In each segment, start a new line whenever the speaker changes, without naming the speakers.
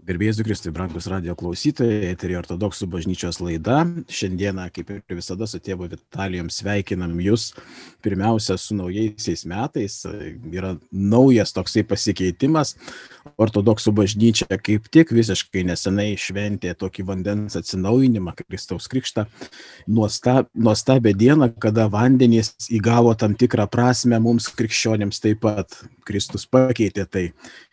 Gerbėjai Kristui, brangus radio klausytojai, eterį ortodoksų bažnyčios laida. Šiandieną, kaip ir visada, su tėvu Vitalijom sveikinam jūs pirmiausia su naujaisiais metais. Yra naujas toksai pasikeitimas. Ortodoksų bažnyčia kaip tik visiškai nesenai šventė tokį vandens atsinaujinimą, Kristaus krikštą. Nuostab, nuostabę dieną, kada vandenys įgavo tam tikrą prasme mums krikščionėms taip pat. Kristus pakeitė tai.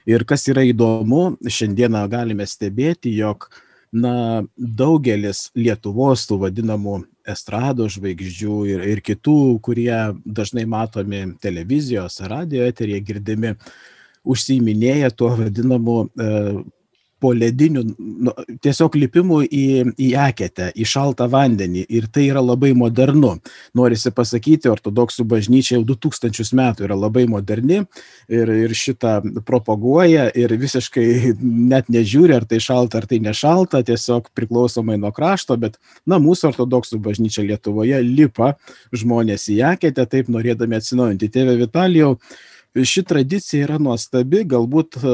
Ir kas yra įdomu, šiandieną galime stebėti, jog na, daugelis Lietuvos tų vadinamų estrado žvaigždžių ir, ir kitų, kurie dažnai matomi televizijos, radio eterėje girdimi, užsiiminėja tuo vadinamu e, po ledinių, nu, tiesiog lipimų į, į eketę, į šaltą vandenį. Ir tai yra labai modernu. Norisi pasakyti, ortodoksų bažnyčia jau 2000 metų yra labai moderni ir, ir šitą propaguoja ir visiškai net nežiūri, ar tai šalta, ar tai nešalta, tiesiog priklausomai nuo krašto, bet, na, mūsų ortodoksų bažnyčia Lietuvoje lipa žmonės į eketę, taip norėdami atsinaujinti. Tėve Vitalijau, ši tradicija yra nuostabi, galbūt e,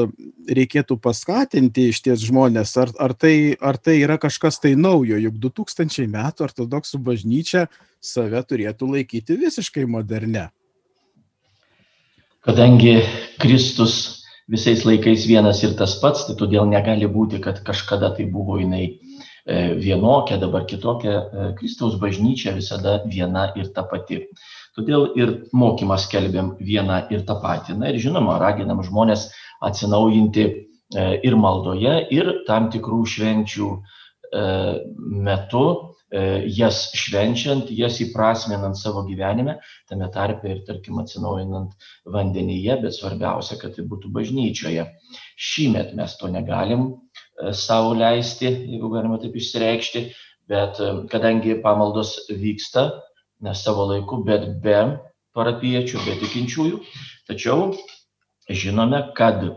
reikėtų paskatinti iš ties žmonės, ar, ar, tai, ar tai yra kažkas tai naujo, juk 2000 metų ortodoksų bažnyčia save turėtų laikyti visiškai modernę.
Kadangi Kristus visais laikais vienas ir tas pats, tai todėl negali būti, kad kažkada tai buvo jinai vienokia, dabar kitokia. E, Kristaus bažnyčia visada viena ir ta pati. Todėl ir mokymą skelbiam vieną ir tą patį. Na ir žinoma, raginam žmonės atsinaujinti e, ir maldoje, ir tam tikrų švenčių e, metu, e, jas švenčiant, jas įprasminant savo gyvenime, tame tarpe ir, tarkim, atsinaujinant vandenyje, bet svarbiausia, kad tai būtų bažnyčioje. Šįmet mes to negalim savo leisti, jeigu galima taip išsireikšti, bet kadangi pamaldos vyksta ne savo laiku, bet be parapiečių, be tikinčiųjų. Tačiau žinome, kad e,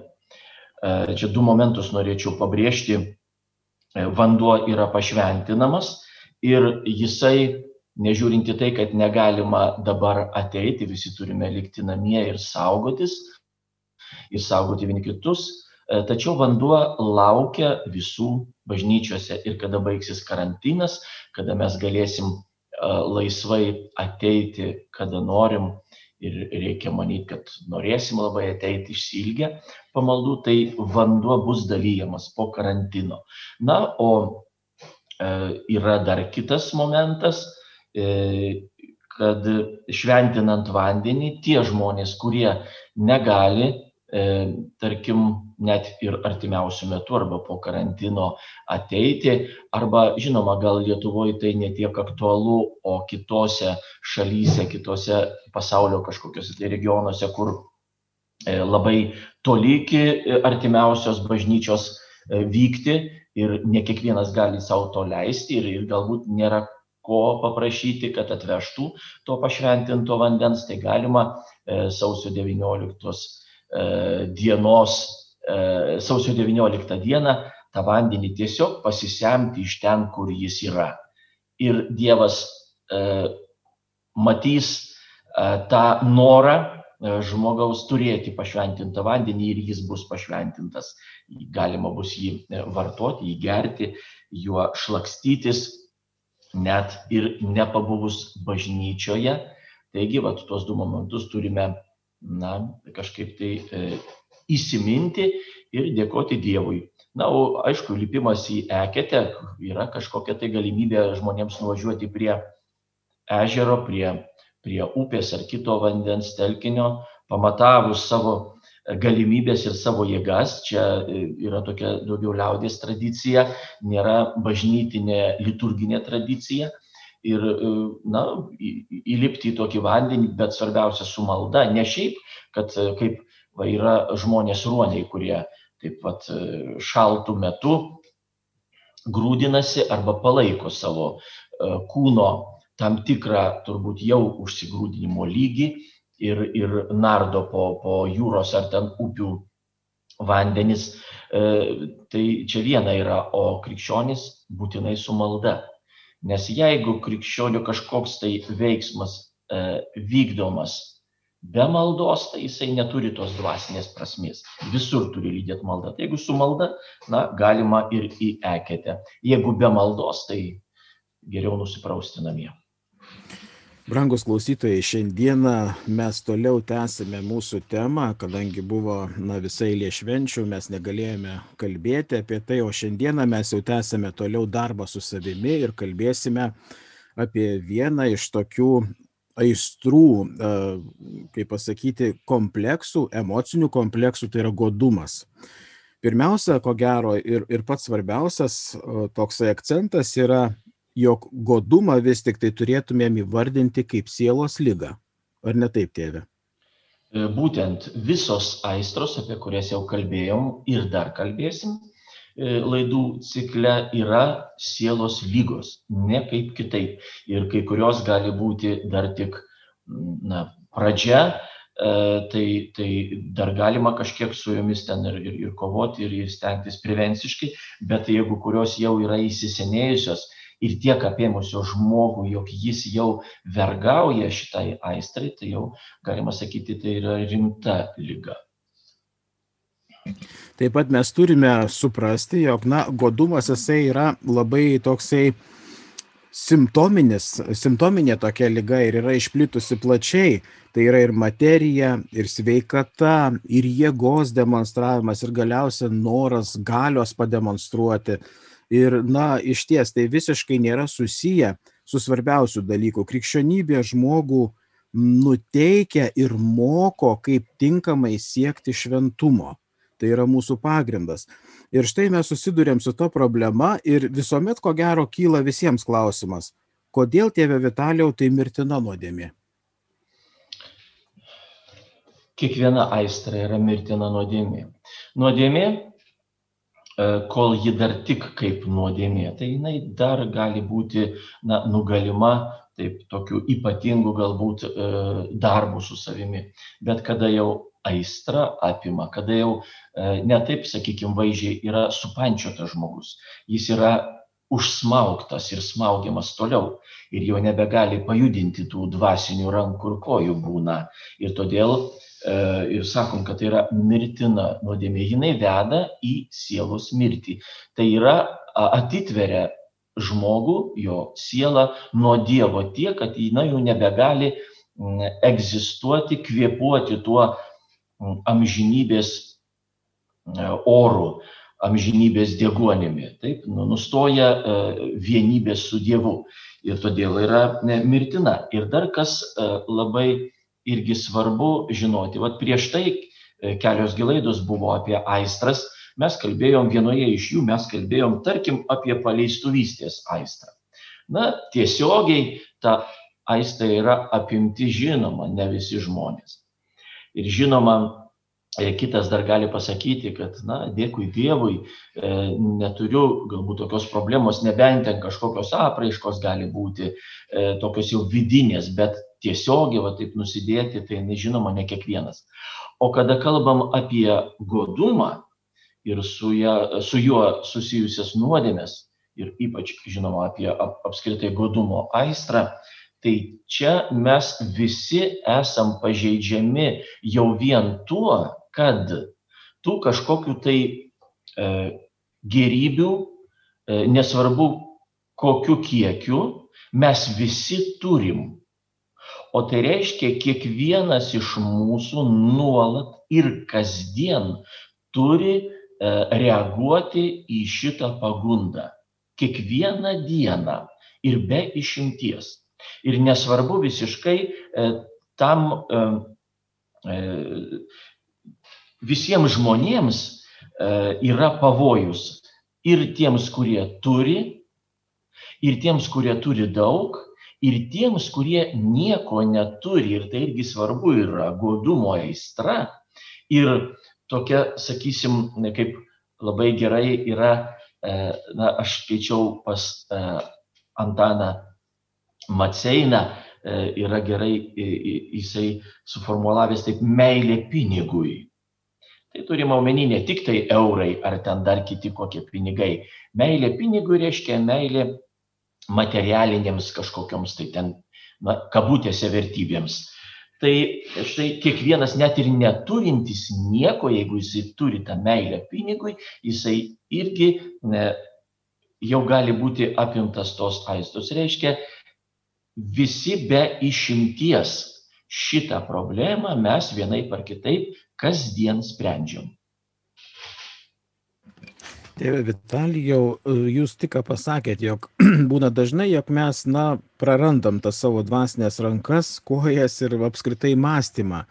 čia du momentus norėčiau pabrėžti. E, vanduo yra pašventinamas ir jisai, nežiūrinti tai, kad negalima dabar ateiti, visi turime likti namie ir saugotis, ir saugoti vieni kitus, e, tačiau vanduo laukia visų bažnyčiose ir kada baigsis karantinas, kada mes galėsim laisvai ateiti, kada norim ir reikia manyti, kad norėsim labai ateiti išsilgę pamaldų, tai vanduo bus dalyjamas po karantino. Na, o e, yra dar kitas momentas, e, kad šventinant vandenį tie žmonės, kurie negali E, tarkim, net ir artimiausių metų arba po karantino ateiti. Arba, žinoma, gal Lietuvoje tai netiek aktualu, o kitose šalyse, kitose pasaulio kažkokiuose tai regionuose, kur e, labai toli iki artimiausios bažnyčios e, vykti ir ne kiekvienas gali savo to leisti ir, ir galbūt nėra ko paprašyti, kad atvežtų to pašventinto vandens, tai galima sausio 19 E, dienos, e, sausio 19 dieną, tą vandenį tiesiog pasisemti iš ten, kur jis yra. Ir Dievas e, matys tą norą žmogaus turėti pašventintą vandenį ir jis bus pašventintas. Galima bus jį vartoti, jį gerti, juo šlakstytis, net ir nepabuvus bažnyčioje. Taigi, vat, tuos du momentus turime na, kažkaip tai e, įsiminti ir dėkoti Dievui. Na, o aišku, lipimas į eketę yra kažkokia tai galimybė žmonėms nuvažiuoti prie ežero, prie, prie upės ar kito vandens telkinio, pamatavus savo galimybės ir savo jėgas. Čia e, yra tokia daugiau liaudės tradicija, nėra bažnytinė liturginė tradicija ir, e, na, įlipti į tokį vandenį, bet svarbiausia su malda, ne šiaip, kad e, kaip va, yra žmonės ruoniai, kurie taip pat e, šaltų metu grūdinasi arba palaiko savo kūno tam tikrą turbūt jau užsigrūdinimo lygį ir, ir nardo po, po jūros ar ten upių vandenis. Tai čia viena yra, o krikščionis būtinai su malda Nes jeigu krikščionių kažkoks tai veiksmas e, vykdomas be maldos, tai jisai neturi tos dvasinės prasmės. Visur turi lydėti malda. Tai jeigu su malda, na, galima ir į eketę. Jeigu be maldos, tai geriau nusiprausti namie.
Brangus klausytojai, šiandieną mes toliau tęsime mūsų temą, kadangi buvo na, visai liešvenčių, mes negalėjome kalbėti apie tai, o šiandieną mes jau tęsime toliau darbą su savimi ir kalbėsime apie vieną iš tokių aistrų, kaip pasakyti, kompleksų, emocinių kompleksų, tai yra godumas. Pirmiausia, ko gero, ir, ir pats svarbiausias toksai akcentas yra, jog godumą vis tik tai turėtumėm įvardinti kaip sielos lygą. Ar ne taip, tėve?
E, būtent visos aistros, apie kurias jau kalbėjom ir dar kalbėsim, E, laidų cikle yra sielos lygos, ne kaip kitaip. Ir kai kurios gali būti dar tik na, pradžia, e, tai, tai dar galima kažkiek su jomis ten ir, ir, ir kovoti, ir, ir stengtis prevenciškai, bet jeigu kurios jau yra įsisenėjusios ir tiek apėmusios žmogų, jog jis jau vergauja šitai aistrai, tai jau galima sakyti, tai yra rimta lyga.
Taip pat mes turime suprasti, jog, na, godumas jisai yra labai toksai simptominis, simptominė tokia lyga ir yra išplitusi plačiai. Tai yra ir materija, ir sveikata, ir jėgos demonstravimas, ir galiausia noras galios pademonstruoti. Ir, na, iš ties tai visiškai nėra susiję su svarbiausiu dalyku. Krikščionybė žmogų nuteikia ir moko, kaip tinkamai siekti šventumo. Tai yra mūsų pagrindas. Ir štai mes susidurėm su to problema ir visuomet, ko gero, kyla visiems klausimas, kodėl tėvė Vitalijau tai mirtina nuodėmė?
Kiekviena aistra yra mirtina nuodėmė. Nuodėmė, e, kol ji dar tik kaip nuodėmė, tai jinai dar gali būti na, nugalima taip tokiu ypatingu galbūt e, darbu su savimi. Bet kada jau aistra apima, kada jau e, ne taip, sakykime, vaizdžiai yra supančiotas žmogus. Jis yra užsmaugtas ir smaugiamas toliau ir jau nebegali pajudinti tų dvasinių rankų ir kojų būna. Ir todėl e, ir sakom, kad tai yra mirtina nuodėmė. Jinai veda į sielos mirtį. Tai yra atitveria žmogų, jo sielą nuo Dievo tiek, kad jinai jau nebegali egzistuoti, kvėpuoti tuo amžinybės e, oru, amžinybės degonimi. Taip, nu, nustoja e, vienybė su Dievu ir todėl yra mirtina. Ir dar kas e, labai irgi svarbu žinoti, vad prieš tai kelios gilaidos buvo apie aistras, mes kalbėjom vienoje iš jų, mes kalbėjom, tarkim, apie paleistuvystės aistrą. Na, tiesiogiai ta aistra yra apimti žinoma, ne visi žmonės. Ir žinoma, e, kitas dar gali pasakyti, kad, na, dėkui Dievui, e, neturiu galbūt tokios problemos, nebent ten kažkokios apraiškos gali būti, e, tokios jau vidinės, bet tiesiogiai, va taip nusidėti, tai nežinoma, ne kiekvienas. O kada kalbam apie godumą ir su, ja, su juo susijusias nuodėmės, ir ypač, žinoma, apie ap, apskritai godumo aistrą, tai čia mes visi esam pažeidžiami jau vien tuo, kad tų kažkokių tai e, gerybių, e, nesvarbu kokiu kiekiu, mes visi turim. O tai reiškia, kiekvienas iš mūsų nuolat ir kasdien turi e, reaguoti į šitą pagundą. Kiekvieną dieną ir be išimties. Ir nesvarbu visiškai e, tam e, e, visiems žmonėms yra pavojus ir tiems, kurie turi, ir tiems, kurie turi daug, ir tiems, kurie nieko neturi. Ir tai irgi svarbu yra godumo aistra. Ir tokia, sakysim, kaip labai gerai yra, na, aš skaičiau pas Antaną Maceiną e, yra gerai jisai suformuolavęs taip meilė pinigui. Tai turime omeny ne tik tai eurai ar ten dar kiti kokie pinigai. Meilė pinigui reiškia meilė materialinėms kažkokioms tai ten, na, kabutėse vertybėms. Tai štai kiekvienas net ir neturintis nieko, jeigu jisai turi tą meilę pinigui, jisai irgi ne, jau gali būti apimtas tos aistos. Reiškia, visi be išimties šitą problemą mes vienaip ar kitaip kasdien sprendžiam.
Tėve Vitalijau, jūs tik pasakėt, jog būna dažnai, jog mes, na, prarandam tas savo dvasinės rankas, kojas ir apskritai mąstymą.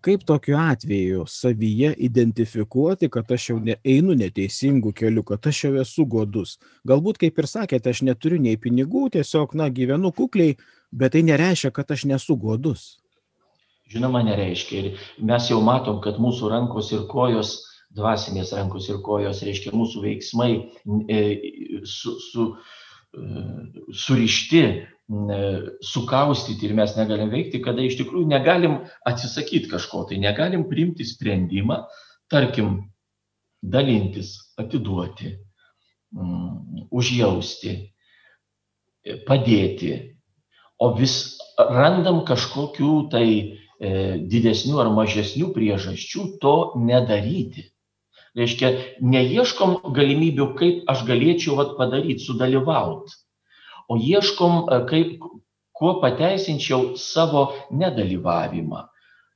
Kaip tokiu atveju savyje identifikuoti, kad aš jau einu neteisingų kelių, kad aš jau esu godus. Galbūt, kaip ir sakėte, aš neturiu nei pinigų, tiesiog, na, gyvenu kukliai, bet tai nereiškia, kad aš nesu godus.
Žinoma, nereiškia. Ir mes jau matom, kad mūsų rankos ir kojos dvasinės rankos ir kojos, reiškia mūsų veiksmai e, su, su, surišti, e, sukaustyti ir mes negalim veikti, kada iš tikrųjų negalim atsisakyti kažko, tai negalim priimti sprendimą, tarkim, dalintis, atiduoti, mm, užjausti, padėti, o vis randam kažkokių tai didesnių ar mažesnių priežasčių to nedaryti. Reiškia, neieškom galimybių, kaip aš galėčiau vat, padaryti, sudalyvauti, o ieškom, e, kaip, kuo pateisinčiau savo nedalyvavimą,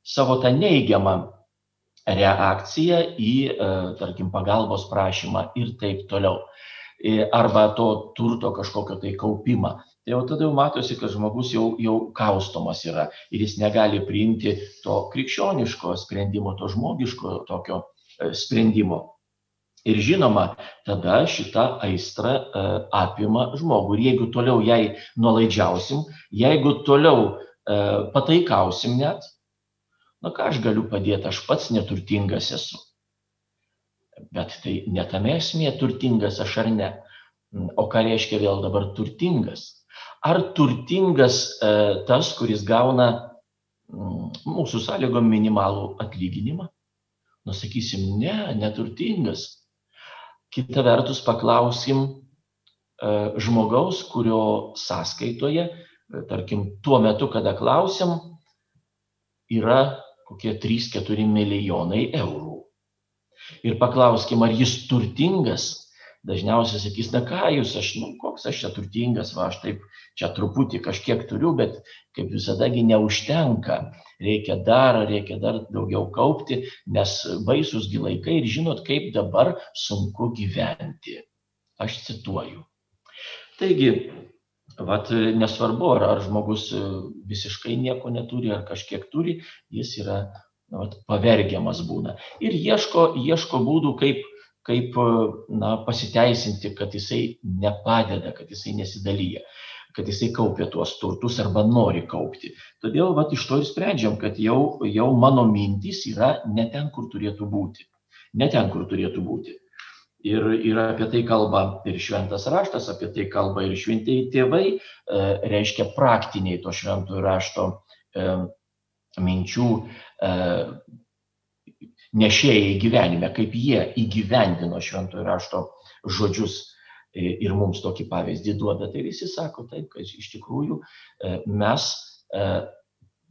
savo tą neigiamą reakciją į, e, tarkim, pagalbos prašymą ir taip toliau. E, arba to turto kažkokio tai kaupimą. Tai jau tada jau matosi, kad žmogus jau, jau kaustomas yra ir jis negali priimti to krikščioniško sprendimo, to žmogiško tokio sprendimo. Ir žinoma, tada šita aistra e, apima žmogų. Ir jeigu toliau jai nuolaidžiausim, jeigu toliau e, pataikausim net, na ką aš galiu padėti, aš pats neturtingas esu. Bet tai netame esmė turtingas aš ar ne. O ką reiškia vėl dabar turtingas? Ar turtingas e, tas, kuris gauna mūsų sąlygom minimalų atlyginimą? Nu, sakysim, ne, neturtingas. Kita vertus, paklausim e, žmogaus, kurio sąskaitoje, e, tarkim, tuo metu, kada klausim, yra kokie 3-4 milijonai eurų. Ir paklauskim, ar jis turtingas, dažniausiai sakys, na ką jūs, aš, nu, koks aš čia turtingas, va, aš taip čia truputį kažkiek turiu, bet kaip visadagi neužtenka, reikia dar, reikia dar daugiau kaupti, nes baisus laikai ir žinot, kaip dabar sunku gyventi. Aš cituoju. Taigi, vat, nesvarbu, ar, ar žmogus visiškai nieko neturi, ar kažkiek turi, jis yra vat, pavergiamas būna. Ir ieško, ieško būdų, kaip kaip na, pasiteisinti, kad jisai nepadeda, kad jisai nesidalyja, kad jisai kaupia tuos turtus arba nori kaupti. Todėl vat, iš to ir sprendžiam, kad jau, jau mano mintys yra ne ten, kur turėtų būti. Ne ten, kur turėtų būti. Ir, ir apie tai kalba ir šventas raštas, apie tai kalba ir šventieji tėvai, e, reiškia praktiniai to šventojo rašto e, minčių e, nešėjai gyvenime, kaip jie įgyvendino šventojo rašto žodžius ir mums tokį pavyzdį duoda, tai visi sako taip, kad iš tikrųjų e, mes e,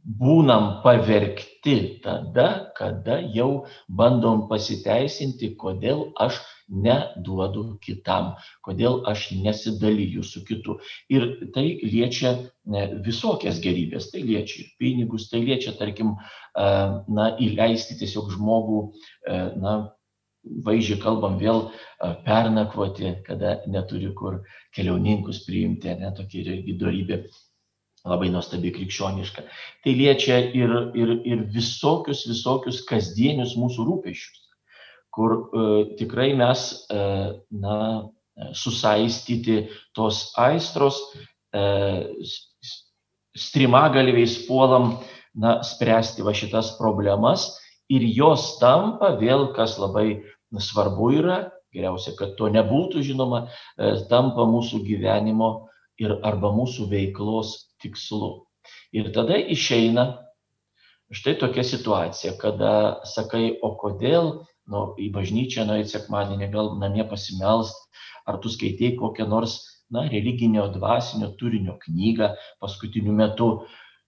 būnam pavergti tada, kada jau bandom pasiteisinti, kodėl aš neduodu kitam, kodėl aš nesidalyju su kitu. Ir tai liečia visokias gerybės, tai liečia ir pinigus, tai liečia, tarkim, na, įleisti tiesiog žmogų, na, vaizdžiai kalbam vėl pernakvoti, kada neturi kur keliauninkus priimti, ne, tokia irgi darybė labai nuostabi krikščioniška. Tai liečia ir, ir, ir visokius, visokius kasdienius mūsų rūpešius, kur e, tikrai mes, e, na, susaistyti tos aistros, e, strimagalviais puolam, na, spręsti va šitas problemas ir jos tampa vėl, kas labai svarbu yra, geriausia, kad to nebūtų, žinoma, tampa mūsų gyvenimo ir arba mūsų veiklos tikslu. Ir tada išeina štai tokia situacija, kada sakai, o kodėl nu, į bažnyčią nueiti sekmadienį, gal namie pasimelst, ar tu skaitėjai kokią nors na, religinio dvasinio turinio knygą paskutiniu metu.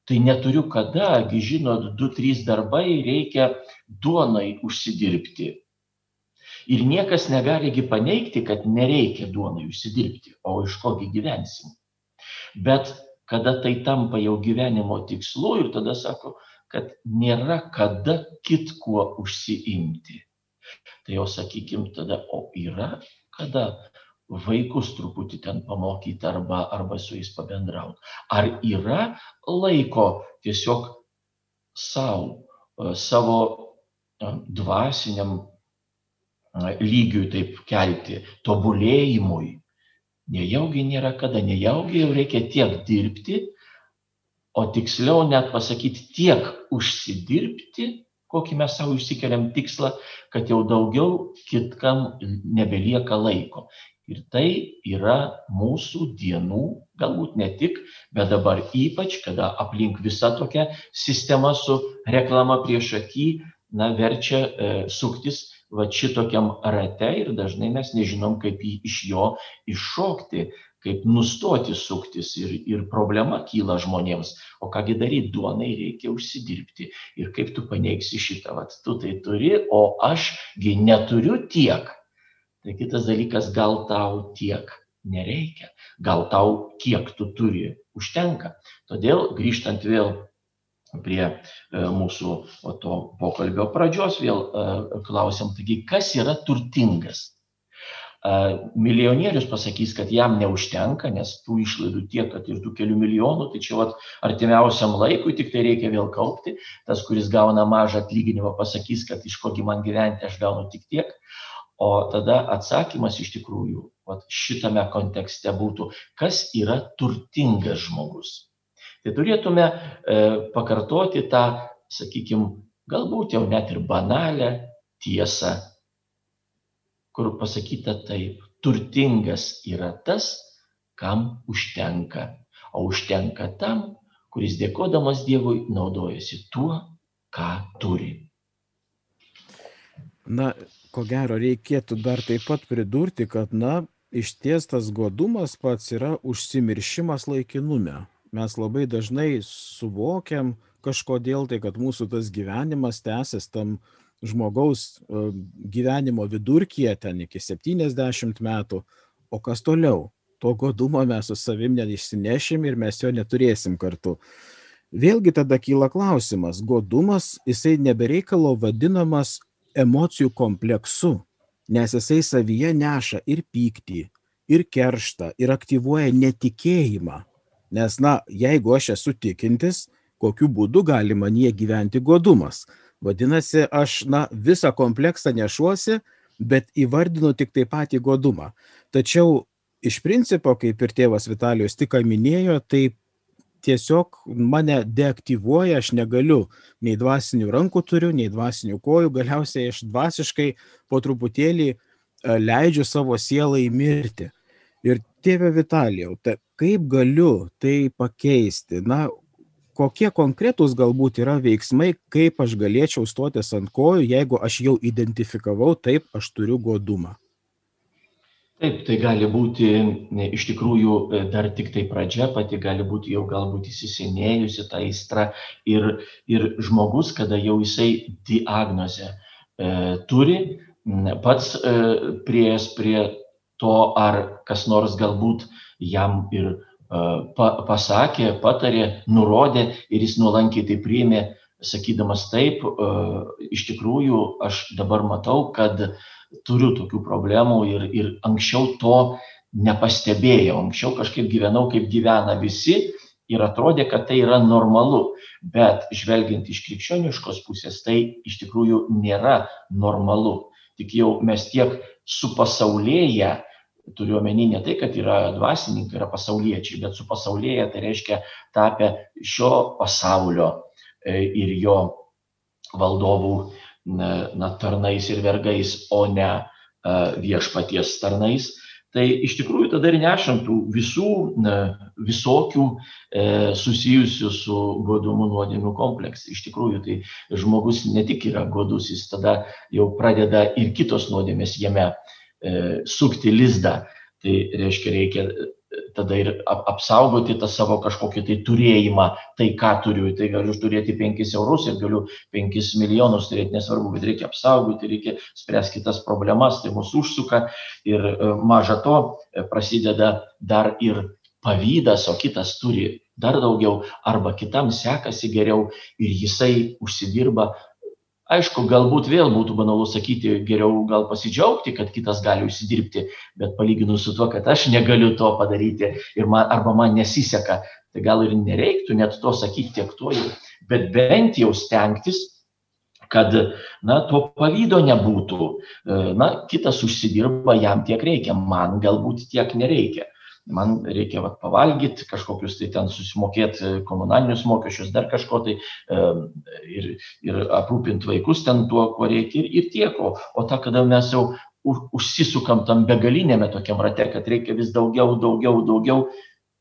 Tai neturiu kada, gi žinot, du, trys darbai reikia duonai užsidirbti. Ir niekas negaligi paneigti, kad nereikia duonai užsidirbti, o iš kogi gyvensim. Bet kada tai tampa jau gyvenimo tikslu ir tada sako, kad nėra kada kitkuo užsiimti. Tai jau sakykim tada, o yra kada vaikus truputį ten pamokyti arba, arba su jais pabendrauti. Ar yra laiko tiesiog savo, e, savo e, dvasiniam e, lygiui taip kelti, tobulėjimui. Nejaugi nėra kada, nejaugi jau reikia tiek dirbti, o tiksliau net pasakyti tiek užsidirbti, kokį mes savo išsikeliam tikslą, kad jau daugiau kitkam nebelieka laiko. Ir tai yra mūsų dienų, galbūt ne tik, bet dabar ypač, kada aplink visa tokia sistema su reklama prieš akį, na, verčia e, suktis va šitokiam rate ir dažnai mes nežinom, kaip jį iš jo iššokti, kaip nustoti suktis ir, ir problema kyla žmonėms. O kągi daryti, duonai reikia užsidirbti. Ir kaip tu paneigsi šitą, va, tu tai turi, o ašgi neturiu tiek Tai kitas dalykas, gal tau tiek nereikia, gal tau kiek tu turi užtenka. Todėl grįžtant vėl prie e, mūsų to pokalbio pradžios, vėl e, klausim, taigi kas yra turtingas? Milijonierius pasakys, kad jam neužtenka, nes tų išlaidų tiek, kad ir tų kelių milijonų, tai čia vat, artimiausiam laikui tik tai reikia vėl kaupti. Tas, kuris gauna mažą atlyginimą, pasakys, kad iš kogi man gyventi aš gaunu tik tiek. O tada atsakymas iš tikrųjų vat, šitame kontekste būtų, kas yra turtingas žmogus. Tai turėtume e, pakartoti tą, sakykime, galbūt jau net ir banalę tiesą, kur pasakyta taip, turtingas yra tas, kam užtenka, o užtenka tam, kuris dėkodamas Dievui naudojasi tuo, ką turi.
Na, ko gero reikėtų dar taip pat pridurti, kad, na, išties tas godumas pats yra užsimiršimas laikinume. Mes labai dažnai suvokiam kažkodėl tai, kad mūsų tas gyvenimas tęsis tam žmogaus e, gyvenimo vidurkyje ten iki 70 metų, o kas toliau? To godumo mes su savim neišsinešim ir mes jo neturėsim kartu. Vėlgi tada kyla klausimas, godumas, jisai nebereikalo vadinamas emocijų kompleksu, nes jisai savyje neša ir pyktį, ir kerštą, ir aktyvuoja netikėjimą. Nes, na, jeigu aš esu tikintis, kokiu būdu gali man jie gyventi godumas. Vadinasi, aš, na, visą kompleksą nešuosi, bet įvardinu tik tai patį godumą. Tačiau iš principo, kaip ir tėvas Vitalijos tik minėjo, tai tiesiog mane deaktyvuoja, aš negaliu, nei dvasinių rankų turiu, nei dvasinių kojų, galiausiai aš dvasiškai po truputėlį e, leidžiu savo sielą įmirti. Ir tėve Vitalijau, tai kaip galiu tai pakeisti? Na, kokie konkretūs galbūt yra veiksmai, kaip aš galėčiau stotis ant kojų, jeigu aš jau identifikavau, taip, aš turiu godumą.
Taip tai gali būti iš tikrųjų e, dar tiktai pradžia pati gali būti jau galbūt įsisenėjusi ta aistra ir ir žmogus kada jau jisai diagnozę e, turi pats e, priėjęs prie to ar kas nors galbūt jam ir pa, pasakė, patarė, nurodė ir jis nuolankiai tai priėmė, sakydamas taip, iš tikrųjų aš dabar matau, kad turiu tokių problemų ir, ir anksčiau to nepastebėjau. Anksčiau kažkaip gyvenau, kaip gyvena visi ir atrodė, kad tai yra normalu. Bet žvelgiant iš krikščioniškos pusės, tai iš tikrųjų nėra normalu. Tik jau mes tiek supasaulėję, turiu omeny ne tai, kad yra dvasininkai, yra pasauliečiai, bet supasaulėję tai reiškia tapę šio pasaulio e, ir jo valdovų na, tarnais ir vergais, o ne viešpaties tarnais, tai iš tikrųjų tada ir nešant tų visų visokių e, susijusių su godumu nuodėmių kompleksai. Iš tikrųjų, tai žmogus ne tik yra godus, jis tada jau pradeda ir kitos nuodėmės jame e, sukti lizdą. Tai reiškia, reikia tada ir apsaugoti tą savo kažkokį tai turėjimą, tai ką turiu, tai galiu turėti 5 eurus ir galiu 5 milijonus turėti, nesvarbu, bet reikia apsaugoti, reikia spręsti kitas problemas, tai mūsų užsuka ir e, maža to e, prasideda dar ir pavydas, o kitas turi dar daugiau arba kitam sekasi geriau ir jisai užsidirba aišku galbūt vėl būtų banalu sakyti geriau gal pasidžiaugti kad kitas gali užsidirbti bet palyginus su tuo kad aš negaliu to padaryti ir man arba man nesiseka tai gal ir nereiktų net to sakyt tiek tuo jau bet bent jau stengtis kad na to pavydo nebūtų. Na kitas užsidirba jam tiek reikia man galbūt tiek nereikia man reikia vat pavalgyt kažkokius tai ten susimokėt e, komunalinius mokesčius dar kažko tai ir ir aprūpint vaikus ten tuo kuo reikia ir ir tiek. O o tą kada mes jau užsisukam tam begaliniame tokiam rate kad reikia vis daugiau daugiau daugiau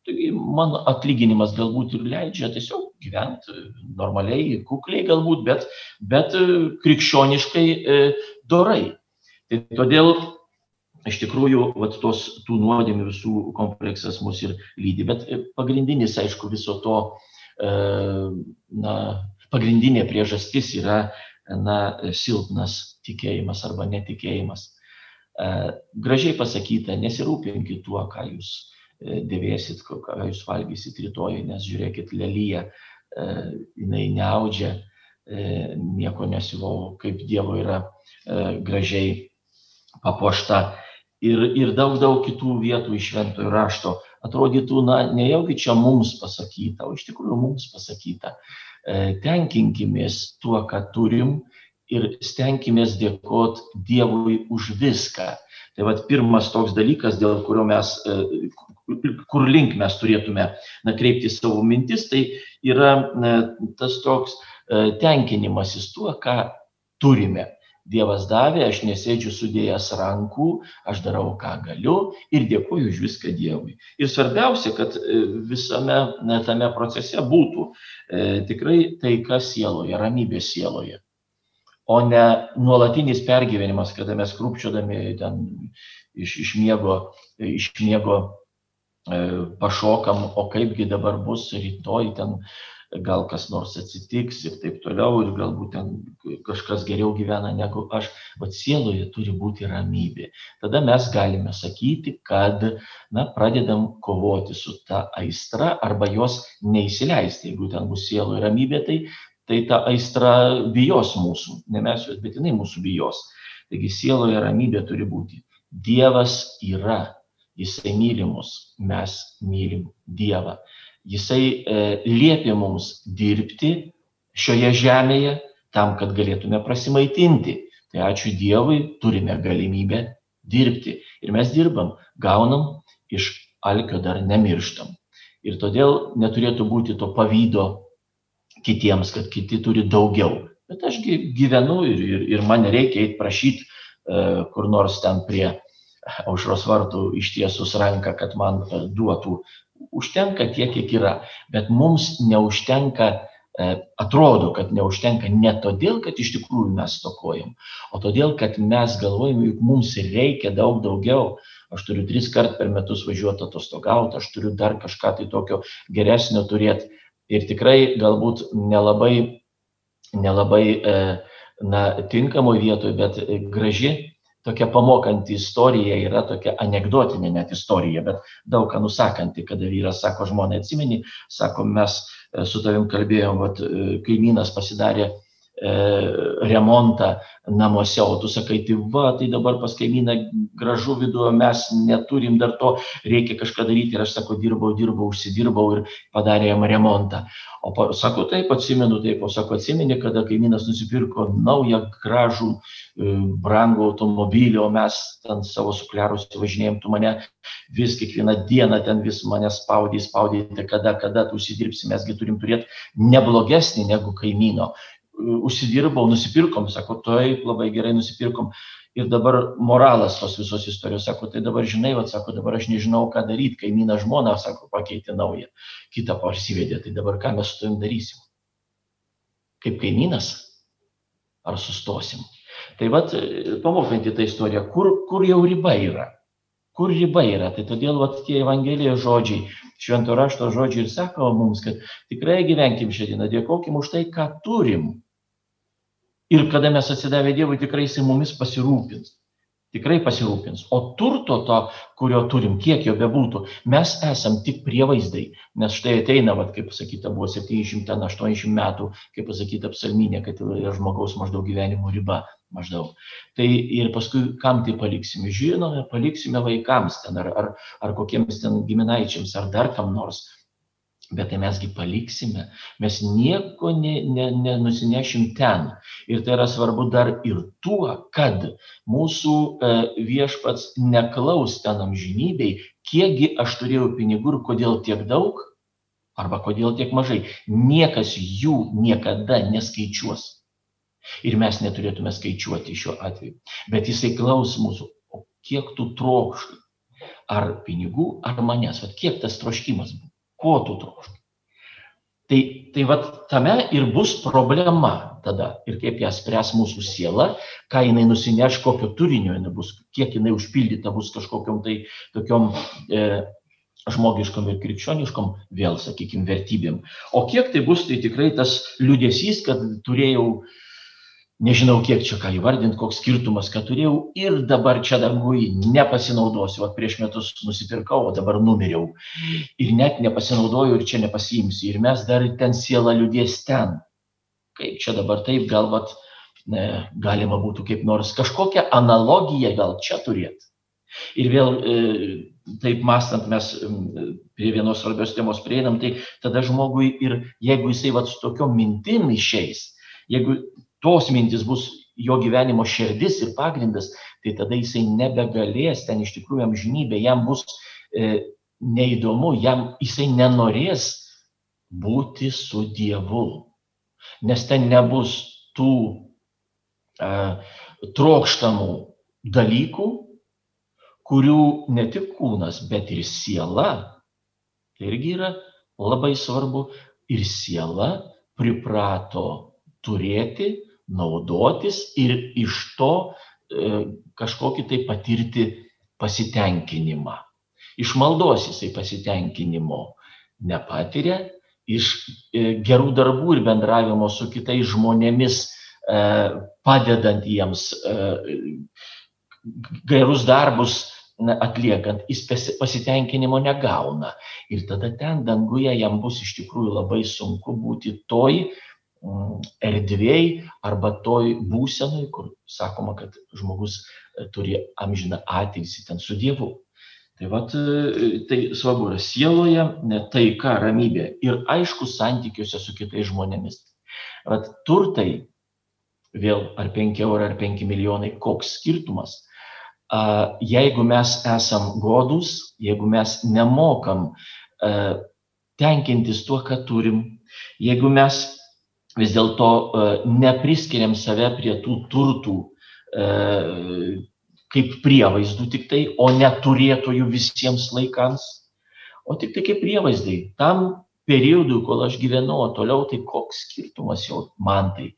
taigi mano atlyginimas galbūt ir leidžia tiesiog gyvent e, normaliai kukliai galbūt bet bet e, krikščioniškai dorai. Tai todėl iš tikrųjų vat tos tų nuodėmių visų kompleksas mus ir lydi. Bet pagrindinis aišku viso to e, na pagrindinė priežastis yra na silpnas tikėjimas arba netikėjimas. E, gražiai pasakyta nesirūpinkit tuo ką jūs e, dėvėsit ką jūs valgysit rytoj nes žiūrėkit lelija jinai neaudžia nieko nesiuvo kaip dievo yra gražiai papuošta ir ir daug daug kitų vietų iš šventojo rašto. Atrodytų na nejaugi čia mums pasakyta o iš tikrųjų mums pasakyta. E, tenkinkimės tuo ką turim ir stenkimės dėkot dievui už viską. Tai vat pirmas toks dalykas dėl kurio mes e, kur link mes turėtume na kreipti savo mintis tai yra tas toks e, tenkinimasis tuo ką turime dievas davė aš nesėdžiu sudėjęs rankų aš darau ką galiu ir dėkoju už viską dievui. Ir svarbiausia kad e, visame tame procese būtų e, tikrai taika sieloje ramybė sieloje o ne nuolatinis pergyvenimas kada mes krūpčiodami ten iš iš miego iš miego e, pašokam o kaipgi dabar bus rytoj ten gal kas nors atsitiks ir taip toliau ir galbūt ten kažkas geriau gyvena negu aš vat sieloje turi būti ramybė. Tada mes galime sakyti kad na pradedam kovoti su ta aistra arba jos neįsileisti. Jeigu ten bus sieloj ramybė tai tai ta aistra bijos mūsų ne mes jos bet jinai mūsų bijos. Taigi sieloje ramybė turi būti. Dievas yra. Jisai myli mus. Mes mylim dievą jisai e, liepė mums dirbti šioje žemėje tam, kad galėtume prasimaitinti. Tai ačiū Dievui, turime galimybę dirbti. Ir mes dirbam, gaunam, iš alkio dar nemirštam. Ir todėl neturėtų būti to pavydo kitiems, kad kiti turi daugiau. Bet aš gyvenu ir, ir, ir man nereikia eiti prašyti uh, kur nors ten prie aušros vartų ištiesus ranką, kad man uh, duotų užtenka tiek, kiek yra, bet mums neužtenka, e, atrodo, kad neužtenka ne todėl, kad iš tikrųjų mes stokojam, o todėl, kad mes galvojame, juk mums reikia daug daugiau. Aš turiu tris kart per metus važiuoti atostogauti, aš turiu dar kažką tai tokio geresnio turėti. Ir tikrai galbūt nelabai, nelabai e, na, tinkamoje vietoje, bet graži tokia pamokanti istorija yra tokia anegdotinė net istorija bet daug ką nusakanti kada vyras sako žmonai atsimeni sako mes e, su tavim kalbėjom vat e, kaimynas pasidarė remontą namuose, o tu sakai, tai va, tai dabar pas kaimyną gražu viduje, mes neturim dar to, reikia kažką daryti ir aš sako, dirbau, dirbau, užsidirbau ir padarė jam remontą. O pa, sako, taip, atsimenu, taip, o sako, atsimeni, kada kaimynas nusipirko naują gražų, e, brangų automobilį, o mes ten savo suklerus važinėjom, tu mane vis kiekvieną dieną ten vis mane spaudė, spaudė, tai kada, kada tu užsidirbsi, mesgi turim turėti neblogesnį negu kaimyno užsidirbau, nusipirkom, sako, taip, labai gerai nusipirkom. Ir dabar moralas tos visos istorijos, sako, tai dabar žinai, va, sako, dabar aš nežinau, ką daryti, kaimyną žmoną, sako, pakeitė naują, kitą parsivedė, tai dabar ką mes su tavim darysim? Kaip kaimynas? Ar sustosim? Tai vad, pamokanti tą istoriją, kur, kur jau riba yra? kur riba yra. Tai todėl vat, tie Evangelijos žodžiai, švento rašto žodžiai ir sako mums, kad tikrai gyvenkim šiandieną, dėkokim už tai, ką turim. Ir kada mes atsidavę Dievui, tikrai jisai mumis pasirūpins tikrai pasirūpins. O turto to, kurio turim, kiek jo bebūtų, mes esam tik prievaizdai. Nes štai ateina, vat, kaip pasakyta, buvo 780 metų, kaip pasakyta psalminė, kad yra žmogaus maždaug gyvenimo riba. Maždaug. Tai ir paskui kam tai paliksime? Žinome, paliksime vaikams ten ar, ar, ar kokiems ten giminaičiams ar dar kam nors bet tai mesgi paliksime, mes nieko ne, ne, nenusinešim ten. Ir tai yra svarbu dar ir tuo, kad mūsų e, viešpats neklaus ten amžinybei, kiekgi aš turėjau pinigų ir kodėl tiek daug, arba kodėl tiek mažai. Niekas jų niekada neskaičiuos. Ir mes neturėtume skaičiuoti šiuo atveju. Bet jisai klaus mūsų, o kiek tu trokšti. Ar pinigų, ar manęs, o kiek tas troškimas buvo ko tu trokšti. Tai, tai vat tame ir bus problema tada ir kaip ją spręs mūsų siela, ką jinai nusineš, kokio turinio jinai bus, kiek jinai užpildyta bus kažkokiam tai tokiom e, žmogiškom ir krikščioniškom, vėl, sakykime, vertybėm. O kiek tai bus, tai tikrai tas liūdėsys, kad turėjau nežinau kiek čia ką įvardint, koks skirtumas, kad turėjau ir dabar čia dangui nepasinaudosiu. O prieš metus nusipirkau, o dabar numiriau. Ir net nepasinaudoju ir čia nepasiimsiu. Ir mes dar ten siela liūdės ten. Kaip čia dabar taip, galvat, ne, galima būtų kaip nors kažkokią analogiją gal čia turėti. Ir vėl e, taip mąstant mes prie vienos svarbios temos prieinam, tai tada žmogui ir jeigu jisai vat su tokiom mintim išeis, jeigu tos mintys bus jo gyvenimo širdis ir pagrindas, tai tada jisai nebegalės ten iš tikrųjų amžinybė, jam bus e, neįdomu, jam jisai nenorės būti su Dievu, nes ten nebus tų e, trokštamų dalykų, kurių ne tik kūnas, bet ir siela, tai irgi yra labai svarbu, ir siela priprato turėti naudotis ir iš to e, kažkokį tai patirti pasitenkinimą. Iš maldos jisai pasitenkinimo nepatiria, iš e, gerų darbų ir bendravimo su kitais žmonėmis, e, padedant jiems gerus darbus atliekant, jis pasitenkinimo negauna. Ir tada ten danguje jam bus iš tikrųjų labai sunku būti toj erdvėj arba toj būsenoj, kur sakoma, kad žmogus e, turi amžiną ateitį ten su Dievu. Tai vat, e, tai svarbu yra sieloje, taika, ramybė ir aišku santykiuose su kitais žmonėmis. Vat turtai, vėl ar 5 eurai, ar 5 milijonai, koks skirtumas. Jeigu mes esam godus, jeigu mes nemokam e, tenkintis tuo, ką turim, jeigu mes vis dėlto e, nepriskiriam save prie tų turtų e, kaip prievaizdų tik tai, o neturėtojų visiems laikams, o tik tai kaip prievaizdai. Tam periodui, kol aš gyvenau, o toliau tai koks skirtumas jau man tai.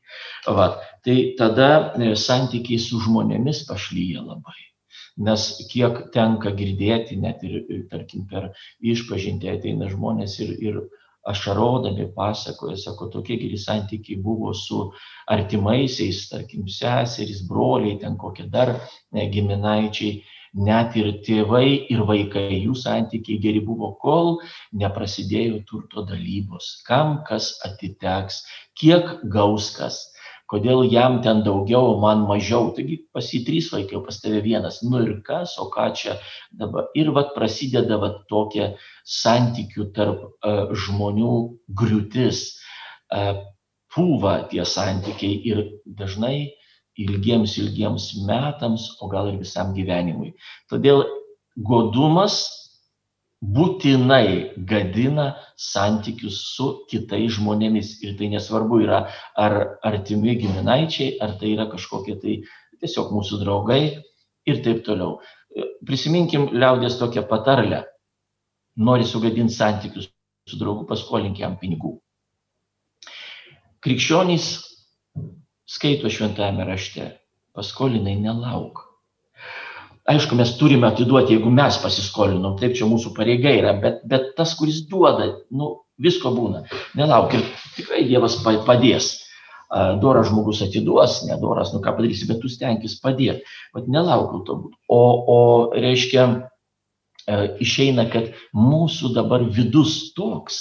Va, tai tada e, santykiai su žmonėmis pašlyja labai. Nes kiek tenka girdėti, net ir, tarkim, per išpažinti ateina žmonės ir, ir ašarodami pasakoja, sako, tokie geri santykiai buvo su artimaisiais, tarkim, seserys, broliai, ten kokie dar ne, giminaičiai, net ir tėvai ir vaikai, jų santykiai geri buvo, kol neprasidėjo turto dalybos, kam kas atiteks, kiek gaus kas kodėl jam ten daugiau, man mažiau. Taigi pas jį trys vaikai, pas tave vienas. Nu ir kas, o ką čia dabar. Ir vat prasideda vat tokia santykių tarp uh, žmonių griūtis. Uh, pūva tie santykiai ir dažnai ilgiems, ilgiems metams, o gal ir visam gyvenimui. Todėl godumas būtinai gadina santykius su kitais žmonėmis. Ir tai nesvarbu yra ar artimi giminaičiai, ar tai yra kažkokie tai tiesiog mūsų draugai ir taip toliau. Prisiminkim liaudės tokią patarlę. Nori sugadinti santykius su draugu, paskolink jam pinigų. Krikščionys skaito šventame rašte, paskolinai nelauk. Aišku, mes turime atiduoti, jeigu mes pasiskolinom, taip čia mūsų pareiga yra, bet, bet tas, kuris duoda, nu, visko būna. Nelauk ir tikrai Dievas padės. Doras žmogus atiduos, nedoras, nu ką padarysi, bet tu stenkis padėti. Vat nelaukiu to būtų. O, o reiškia, e, išeina, kad mūsų dabar vidus toks,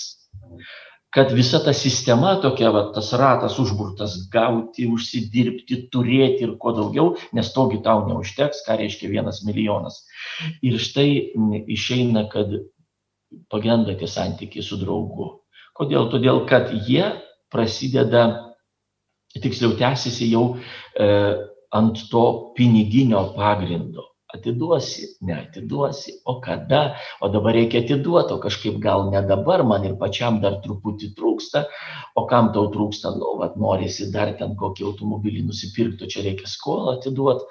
kad visa ta sistema tokia, va, tas ratas užburtas - gauti, užsidirbti, turėti ir kuo daugiau, nes togi tau neužteks, ką reiškia vienas milijonas. Ir štai išeina, kad pagenda tie santykiai su draugu. Kodėl? Todėl, kad jie prasideda, tiksliau tęsiasi jau e, ant to piniginio pagrindo atiduosi, neatiduosi, o kada, o dabar reikia atiduoti, o kažkaip gal ne dabar, man ir pačiam dar truputį trūksta, o kam tau trūksta, nu, vat, norisi dar ten kokį automobilį nusipirkti, čia reikia skolą atiduoti,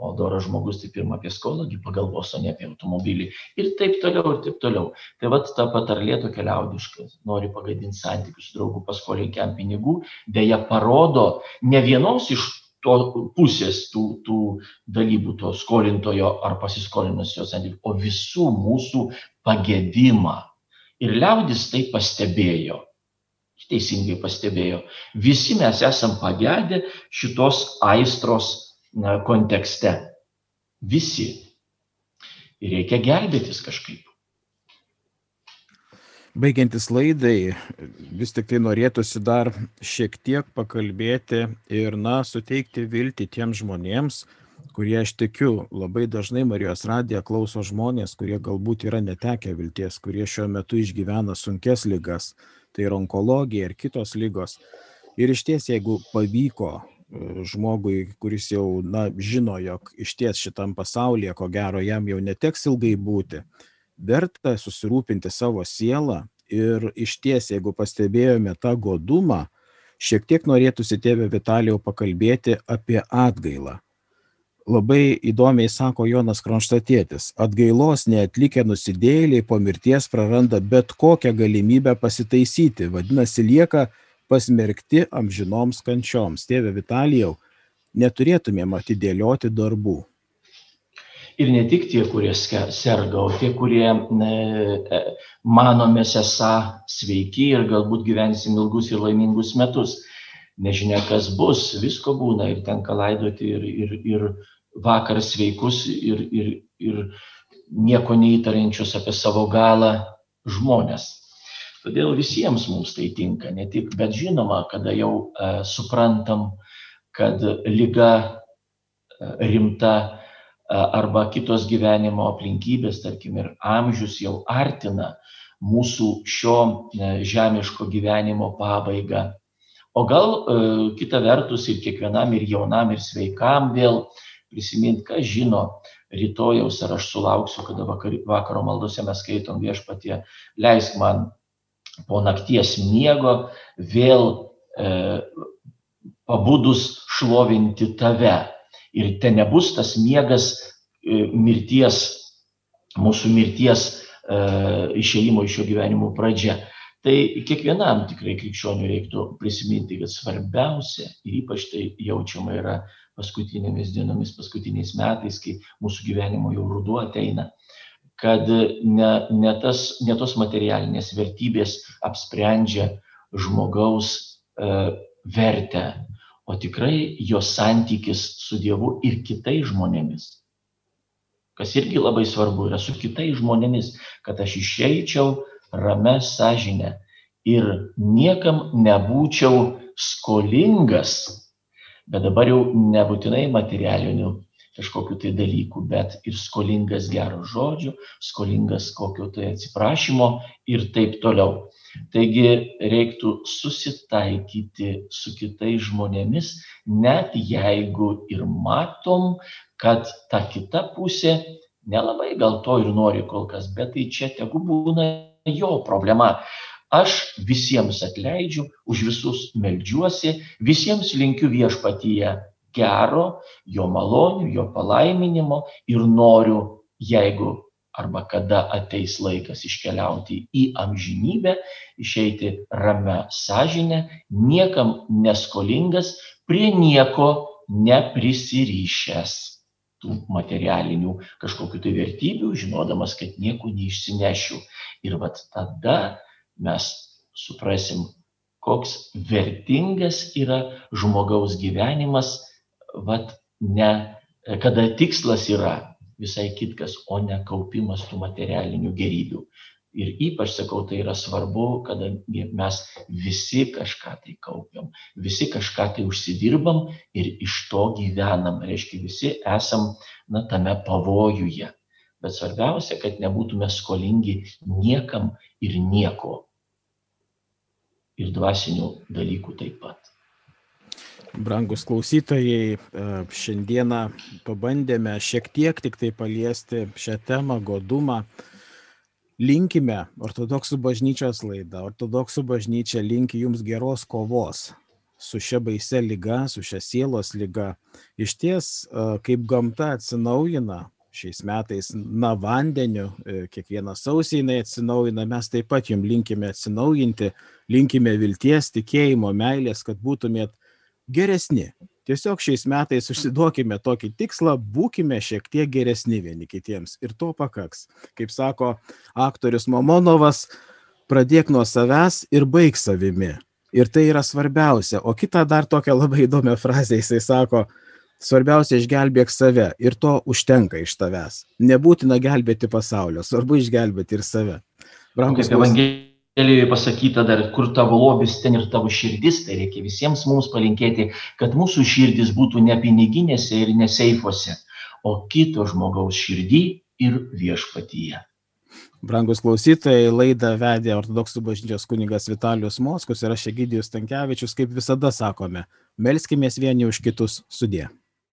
o doras žmogus tai pirmą apie skolągi pagalvos, o ne apie automobilį. Ir taip toliau, ir taip toliau. Tai vad ta patarlė tokia liaudiška, nori pagadinti santykius su draugu paskolink jam pinigų, dėja parodo ne vienos iš to pusės tų, tų dalybų, to skolintojo ar pasiskolinusio santykių, o visų mūsų pagėdimą. Ir liaudis tai pastebėjo. Teisingai pastebėjo. Visi mes esam pagedę šitos aistros na, kontekste. Visi. Ir reikia gelbėtis kažkaip.
Baigiantis laidai, vis tik tai norėtųsi dar šiek tiek pakalbėti ir, na, suteikti viltį tiems žmonėms, kurie, aš tikiu, labai dažnai Marijos radiją klauso žmonės, kurie galbūt yra netekę vilties, kurie šiuo metu išgyvena sunkes lygas, tai yra onkologija ir kitos lygos. Ir iš ties, jeigu pavyko e, žmogui, kuris jau, na, žino, jog iš ties šitam pasaulyje, ko gero, jam jau neteks ilgai būti, verta susirūpinti savo sielą ir iš ties, jeigu pastebėjome tą godumą, šiek tiek norėtųsi tėvė Vitalijau pakalbėti apie atgailą. Labai įdomiai sako Jonas Kronštatėtis, atgailos neatlikę nusidėjėliai po mirties praranda bet kokią galimybę pasitaisyti, vadinasi, lieka pasmerkti amžinoms kančioms. Tėve Vitalijau, neturėtumėm atidėlioti darbų
ir ne tik tie, kurie serga, o tie, kurie e, manomės esą sveiki ir galbūt gyvensim ilgus ir laimingus metus. Nežinia, kas bus, visko būna ir tenka laidoti ir, ir, ir vakar sveikus ir, ir, ir nieko neįtariančius apie savo galą žmonės. Todėl visiems mums tai tinka, ne tik, bet žinoma, kada jau e, suprantam, kad lyga e, rimta arba kitos gyvenimo aplinkybės, tarkim, ir amžius jau artina mūsų šio e, žemiško gyvenimo pabaigą. O gal e, kita vertus ir kiekvienam ir jaunam ir sveikam vėl prisiminti, ką žino rytojaus, ar aš sulauksiu, kada vakar, vakaro maldose mes skaitom viešpatie, leisk man po nakties miego vėl e, pabudus šlovinti tave ir ten nebus tas miegas e, mirties, mūsų mirties e, išėjimo iš šio gyvenimo pradžia. Tai kiekvienam tikrai krikščionių reiktų prisiminti, kad svarbiausia ir ypač tai jaučiama yra paskutinėmis dienomis, paskutiniais metais, kai mūsų gyvenimo jau ruduo ateina, kad ne, ne, tas, ne tos materialinės vertybės apsprendžia žmogaus e, vertę, o tikrai jo santykis su Dievu ir kitais žmonėmis. Kas irgi labai svarbu yra su kitais žmonėmis, kad aš išeičiau ramę sąžinę ir niekam nebūčiau skolingas, bet dabar jau nebūtinai materialinių kažkokiu tai dalykų, bet ir skolingas gero žodžio, skolingas kokio tai atsiprašymo ir taip toliau. Taigi reiktų susitaikyti su kitais žmonėmis, net jeigu ir matom, kad ta kita pusė nelabai gal to ir nori kol kas, bet tai čia tegu būna jo problema. Aš visiems atleidžiu, už visus melžiuosi, visiems linkiu viešpatyje gero, jo malonių, jo palaiminimo ir noriu, jeigu arba kada ateis laikas iškeliauti į amžinybę, išeiti ramę sąžinę, niekam neskolingas, prie nieko neprisirišęs. tų materialinių kažkokių tai vertybių, žinodamas, kad nieko neišsinešiu. Ir vat tada mes suprasim, koks vertingas yra žmogaus gyvenimas, vat ne, kada tikslas yra visai kitkas, o ne kaupimas tų materialinių gerybių. Ir ypač sakau, tai yra svarbu, kadangi mes visi kažką tai kaupiam, visi kažką tai užsidirbam ir iš to gyvenam. Reiškia, visi esam na, tame pavojuje. Bet svarbiausia, kad nebūtume skolingi niekam ir nieko. Ir dvasinių dalykų taip pat.
Brangus klausytojai, e, šiandieną pabandėme šiek tiek tik tai paliesti šią temą, godumą linkime ortodoksų bažnyčios laida ortodoksų bažnyčia linki jums geros kovos su šia baisia lyga, su šia sielos lyga. Iš ties, kaip gamta atsinaujina šiais metais, na, vandeniu, e, kiekvieną sausį jinai atsinaujina, mes taip pat jums linkime atsinaujinti, linkime vilties, tikėjimo, meilės, kad būtumėt geresni, Tiesiog šiais metais užsiduokime tokį tikslą, būkime šiek tiek geresni vieni kitiems ir to pakaks. Kaip sako aktorius Momonovas, pradėk nuo savęs ir baig savimi. Ir tai yra svarbiausia. O kita dar tokia labai įdomią frazę jisai sako, svarbiausia išgelbėk save ir to užtenka iš tavęs. Nebūtina gelbėti pasaulio, svarbu išgelbėti ir save.
Brangus Evangelijos Evangelijoje pasakyta dar, kur tavo lobis, ten ir tavo širdis, tai reikia visiems mums palinkėti, kad mūsų širdis būtų ne piniginėse ir neseifuose, o kito žmogaus širdį ir viešpatyje.
Brangus klausytojai, laidą vedė ortodoksų bažnyčios kunigas Vitalius Moskus ir aš Egidijus Tankievičius, kaip visada sakome, melskime vieni už kitus sudė.